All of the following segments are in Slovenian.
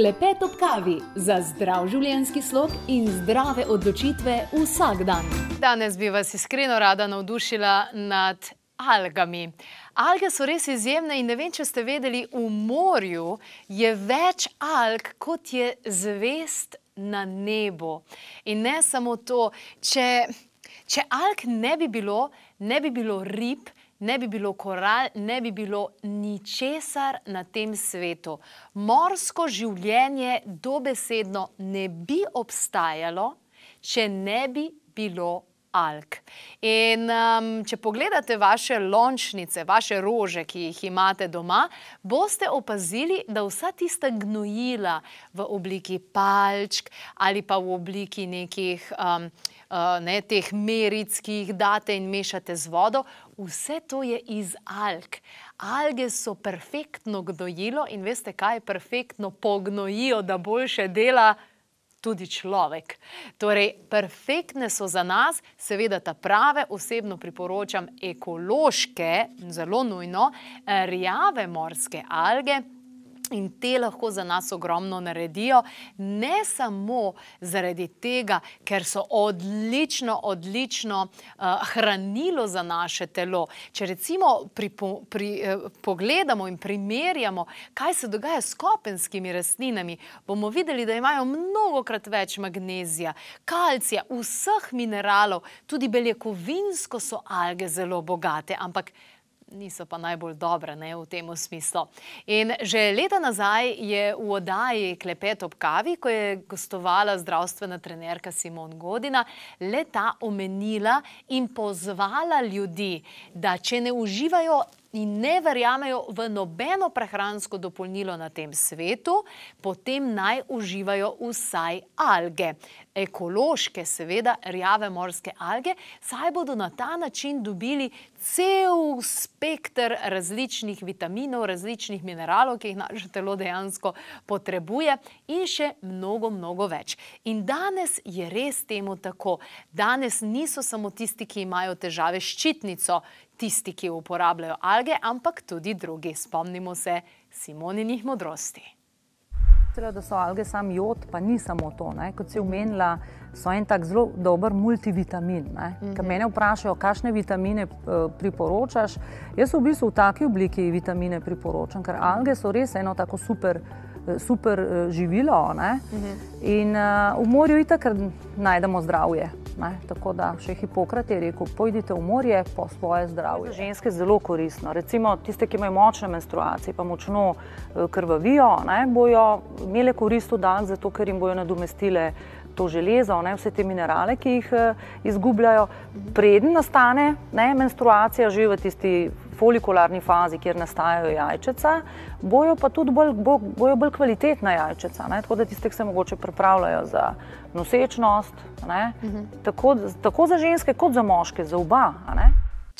Klepet ob kavi za zdrav življenjski slog in zdrave odločitve vsak dan. Danes bi vas iskreno rada navdušila nad algami. Alge so res izjemne in ne vem, če ste vedeli, v morju je več alg, kot je zvest na nebu. In ne samo to, če, če alg ne bi bilo, ne bi bilo rib, ne bi bilo koral, ne bi bilo ničesar na tem svetu. Morsko življenje dobesedno ne bi obstajalo, če ne bi bilo alg. In um, če pogledate vaše lončnice, vaše rože, ki jih imate doma, boste opazili, da vsa tista gnojila v obliki palčk ali pa v obliki nekih um, uh, ne, teh meric, ki jih date in mešate z vodo, vse to je iz alg. Alge so perfektno gnojilo in veste, kaj perfektno pognojijo, da boljše dela tudi človek. Torej, perfektne so za nas, seveda ta prave, osebno priporočam ekološke, zelo nujno, rjave morske alge. In te lahko za nas ogromno naredijo, ne samo zaradi tega, ker so odlično, odlično uh, hranilo za naše telo. Če recimo pri, pri, eh, pogledamo in primerjamo, kaj se dogaja s kopenskimi rastlinami, bomo videli, da imajo mnogokrat več magnezija, kalcija, vseh mineralov, tudi beljakovinsko so alge zelo bogate, ampak niso pa najbolj dobre ne, v tem smislu. In že leta nazaj je v oddaji Klepet ob kavi, ko je gostovala zdravstvena trenerka Simon Godina, leta omenila in pozvala ljudi, da če ne uživajo in ne verjamejo v nobeno prehransko dopolnilo na tem svetu, potem naj uživajo vsaj alge. Ekološke, seveda, rjave morske alge, saj bodo na ta način dobili cel spektr različnih vitaminov, različnih mineralov, ki jih naše telo dejansko potrebuje, in še mnogo, mnogo več. In danes je res temu tako. Danes niso samo tisti, ki imajo težave s ščitnico, tisti, ki uporabljajo alge, ampak tudi drugi. Spomnimo se Simoninih modrosti. Treba, da so alge sam jod, pa ni samo to. Ne? Kot si omenila, so en tak zelo dober multivitamin. Mm -hmm. Ker mene vprašajo, kakšne vitamine uh, priporočaš. Jaz v bistvu v taki obliki vitamine priporočam, ker alge so res eno tako super, eh, super uh, živilo. Mm -hmm. In uh, v morju itak najdemo zdravje. Ne? Tako da še Hipokrat je rekel, pojdite v morje po svoje zdravje. Za ženske je zelo koristno. Recimo tiste, ki imajo močne menstruacije, pa močno eh, krvavijo, ne? bojo imele korist v dan, zato ker jim bojo nadomestile to železo, ne? vse te minerale, ki jih uh, izgubljajo. Preden nastane ne? menstruacija, že v tisti folikularni fazi, kjer nastajajo jajčeca, bojo pa tudi bolj, bo, bojo bolj kvalitetna jajčeca, ne? tako da tiste, ki se mogoče pripravljajo za nosečnost, uh -huh. tako, tako za ženske kot za moške, za oba.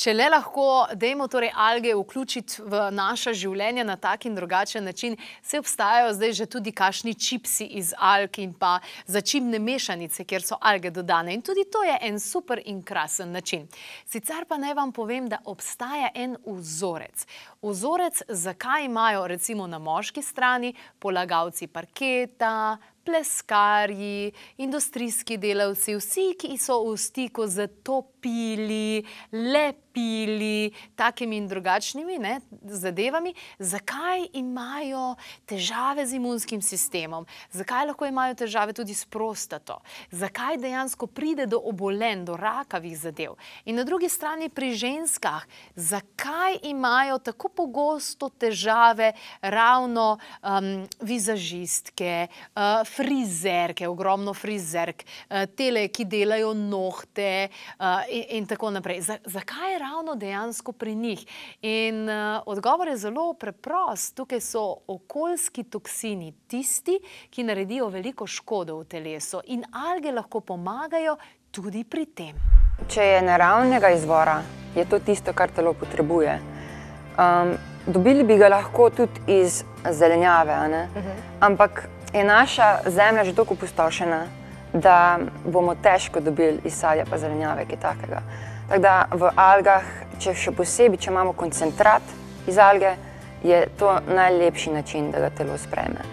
Če le lahko, dajmo torej alge vključiti v naša življenja na tak in drugačen način, se obstajajo zdaj že tudi kašni čipsi iz alg in pa začimne mešanice, kjer so alge dodane. In tudi to je en super in krasen način. Sicer pa naj vam povem, da obstaja en vzorec. Vzorec, zakaj imajo recimo na moški strani polagavci parketa, pleskarji, industrijski delavci, vsi, ki so v stiku z topili, lepili, takimi in drugačnimi ne, zadevami, zakaj imajo težave z imunskim sistemom, zakaj lahko imajo težave tudi s prostato, zakaj dejansko pride do obolenj, do rakavih zadev. In na drugi strani pri ženskah, zakaj imajo tako pogosto težave ravno um, vizažistke, uh, frizerke, ogromno frizerk, uh, tele, ki delajo nohte uh, in, in tako naprej. Z, zakaj je ravno dejansko pri njih? In uh, odgovor je zelo preprost. Tukaj so okoljski toksini, tisti, ki naredijo veliko škodo v telesu, in alge lahko pomagajo tudi pri tem. Če je naravnega izvora, je to tisto, kar telo potrebuje. Um, dobili bi ga lahko tudi iz zelenjave, uh mhm. -huh. ampak je naša zemlja že tako opustošena, da bomo težko dobili iz sadja pa zelenjave kaj takega. Tako da v algah, če še posebej, če imamo koncentrat iz alge, je to najlepši način, da ga telo spreme.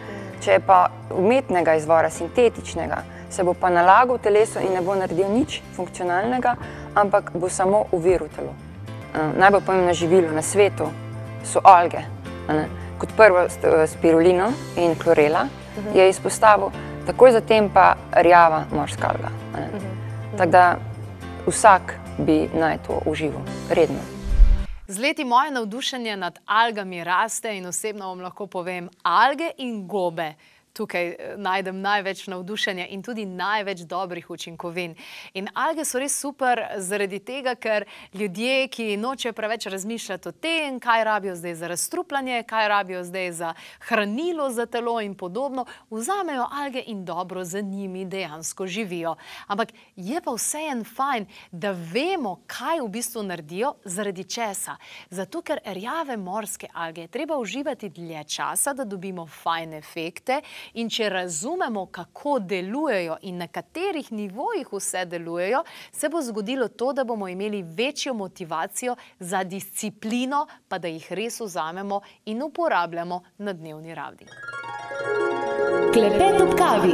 Če je pa umetnega izvora, sintetičnega, se bo pa nalagal v telesu in ne bo naredil nič funkcionalnega, ampak bo samo uviril telo. Uh, najbolj pomembno živilo na svetu so alge. Kot prvo spirulino in klorela uh -huh. je izpostavil, takoj zatem pa rjava morska alga. Uh -huh. Tako da vsak bi naj to užival, redno. Z leti moje navdušenje nad algami raste in osebno vam lahko povem, alge in gobe tukaj eh, najdem največ navdušenja in tudi največ dobrih učinkovin. In alge so res super zaradi tega, ker ljudje, ki nočejo preveč razmišljati o tem, kaj rabijo zdaj za razstrupljanje, kaj rabijo zdaj za hranilo za telo in podobno, vzamejo alge in dobro za njimi dejansko živijo. Ampak je pa vseeno fajn, da vemo, kaj v bistvu naredijo, zaradi česa. Zato, ker rjave morske alge je treba uživati dlje časa, da dobimo fajne efekte In če razumemo, kako delujejo in na katerih nivojih vse delujejo, se bo zgodilo to, da bomo imeli večjo motivacijo za disciplino, pa da jih res vzamemo in uporabljamo na dnevni ravni. Klepet ob kavi.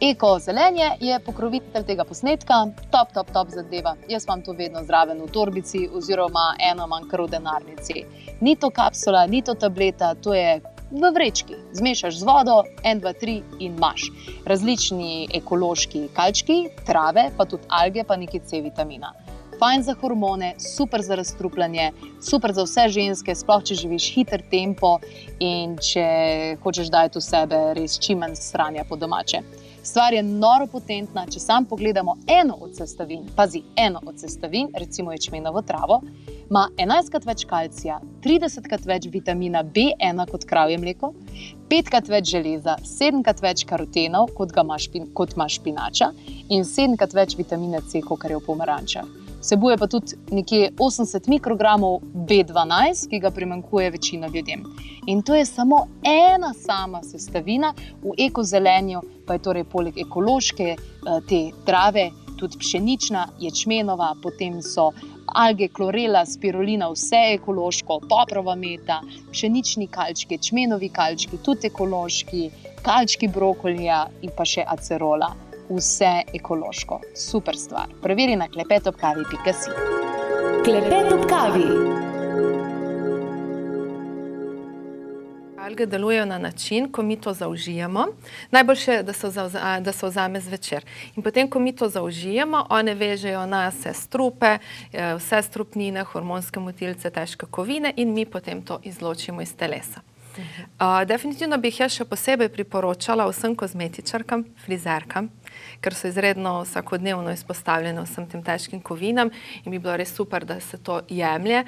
Eko zelenje je pokrovitelj tega posnetka, top, top, top zadeva. Jaz imam to vedno zraven v torbici, oziroma eno manj kar v denarnici. Ni to kapsula, ni to tableta, to je v vrečki. Zmešaš z vodo, en, dva, tri in imaš. Različni ekološki kalčki, trave, pa tudi alge, pa nekaj C vitamina. Fajn za hormone, super za razstrupljanje, super za vse ženske, sploh če živiš hiter tempo in če hočeš dati v sebe res čim manj stranja po domače. Stvar je noro potentna, če sam pogledamo eno od sestavin, pazi eno od sestavin, recimo ječmenovo travo, ima 11krat več kalcija, 30krat več vitamina B1 kot kravje mleko, 5krat več železa, 7krat več karotenov kot ima, špin, kot ima špinača in 7krat več vitamina C, kot je v pomarančah. Vsebuje pa tudi nekje 80 mikrogramov B12, ki ga primankuje večina ljudem. In to je samo ena sama sestavina v ekozelenju, pa je torej poleg ekološke eh, te trave tudi pšenična, ječmenova, potem so alge, klorela, spirulina, vse ekološko, poprova meta, pšenični kalčki, čmenovi kalčki, tudi ekološki, kalčki brokolija in pa še acerola. Vse ekološko, super stvar. Preveri na klepetopkavi.si. Klepet ob kavi. Alge delujejo na način, ko mi to zaužijemo. Najboljše je, da se, da se vzame zvečer. In potem, ko mi to zaužijemo, one vežejo na vse strupe, eh, vse strupnine, hormonske motilce, težke kovine in mi potem to izločimo iz telesa. Uh, definitivno bi jih jaz še posebej priporočala vsem kozmetičarkam, frizerkam, ker so izredno vsakodnevno izpostavljene vsem tem težkim kovinam in bi bilo res super, da se to jemlje.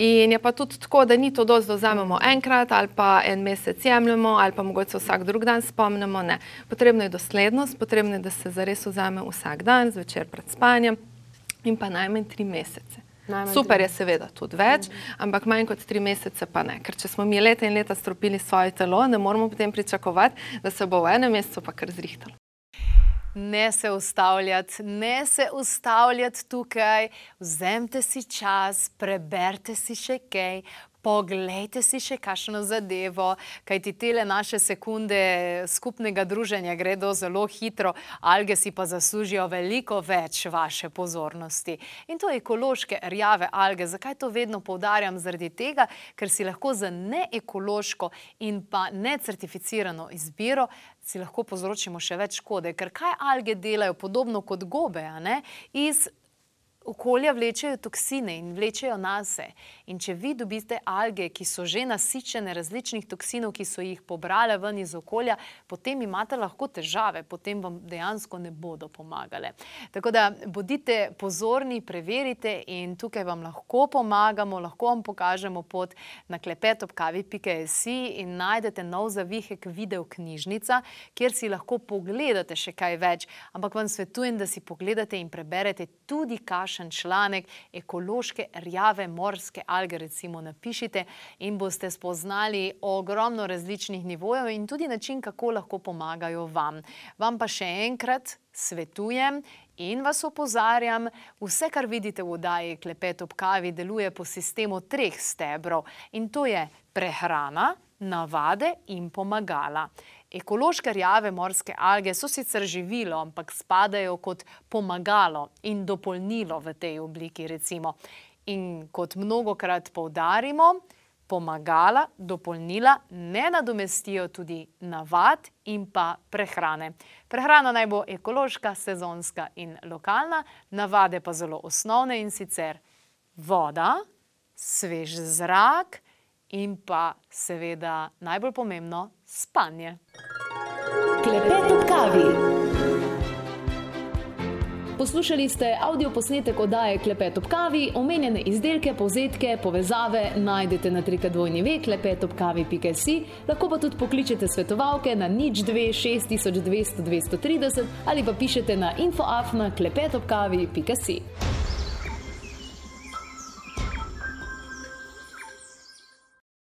In je pa tudi tako, da ni to dosto, da vzamemo enkrat ali pa en mesec jemljemo ali pa mogoče vsak drug dan spomnimo. Ne. Potrebno je doslednost, potrebno je, da se zares vzame vsak dan, zvečer pred spanjem in pa najmanj tri mesece. Najmanj Super tri. je seveda tudi več, mm -hmm. ampak manj kot tri mesece pa ne. Ker če smo mi leta in leta stropili svoje telo, ne moramo potem pričakovati, da se bo v enem mesecu pa kar zrihtalo. Ne se ustavljati, ne se ustavljati tukaj, vzemite si čas, preberite si še kaj, Poglejte si še kakšno zadevo, kaj ti tele naše sekunde skupnega druženja gredo zelo hitro, alge si pa zaslužijo veliko več vaše pozornosti. In to ekološke rjave alge. Zakaj to vedno povdarjam? Zaradi tega, ker si lahko za neekološko in pa necertificirano izbiro si lahko povzročimo še več škode. Ker kaj alge delajo podobno kot gobe, iz okolja vlečejo toksine in vlečejo nase. In če vi dobite alge, ki so že nasičene različnih toksinov, ki so jih pobrale ven iz okolja, potem imate lahko težave, potem vam dejansko ne bodo pomagale. Tako da bodite pozorni, preverite in tukaj vam lahko pomagamo, lahko vam pokažemo pot na klepetopkavi.si in najdete nov zavihek video knjižnica, kjer si lahko pogledate še kaj več, ampak vam svetujem, da si pogledate in preberete tudi kaš kakšen članek ekološke rjave morske alge recimo napišite in boste spoznali ogromno različnih nivojev in tudi način, kako lahko pomagajo vam. Vam pa še enkrat svetujem in vas opozarjam, vse, kar vidite v oddaji Klepet ob kavi, deluje po sistemu treh stebrov in to je prehrana, navade in pomagala. Ekološke rjave morske alge so sicer živilo, ampak spadajo kot pomagalo in dopolnilo v tej obliki. Recimo. In kot mnogokrat poudarimo, pomagala, dopolnila ne nadomestijo tudi navad in pa prehrane. Prehrana naj bo ekološka, sezonska in lokalna, navade pa zelo osnovne in sicer voda, svež zrak in pa seveda najbolj pomembno spanje. Klepet ob kavi. Poslušali ste avdio posnetek oddaje Klepet ob kavi, omenjene izdelke, povzetke, povezave najdete na trikadvojni ve klepetobkavi.si, lahko pa tudi pokličete svetovalke na nič 2 6200 230 ali pa pišete na infoafna klepetobkavi.si.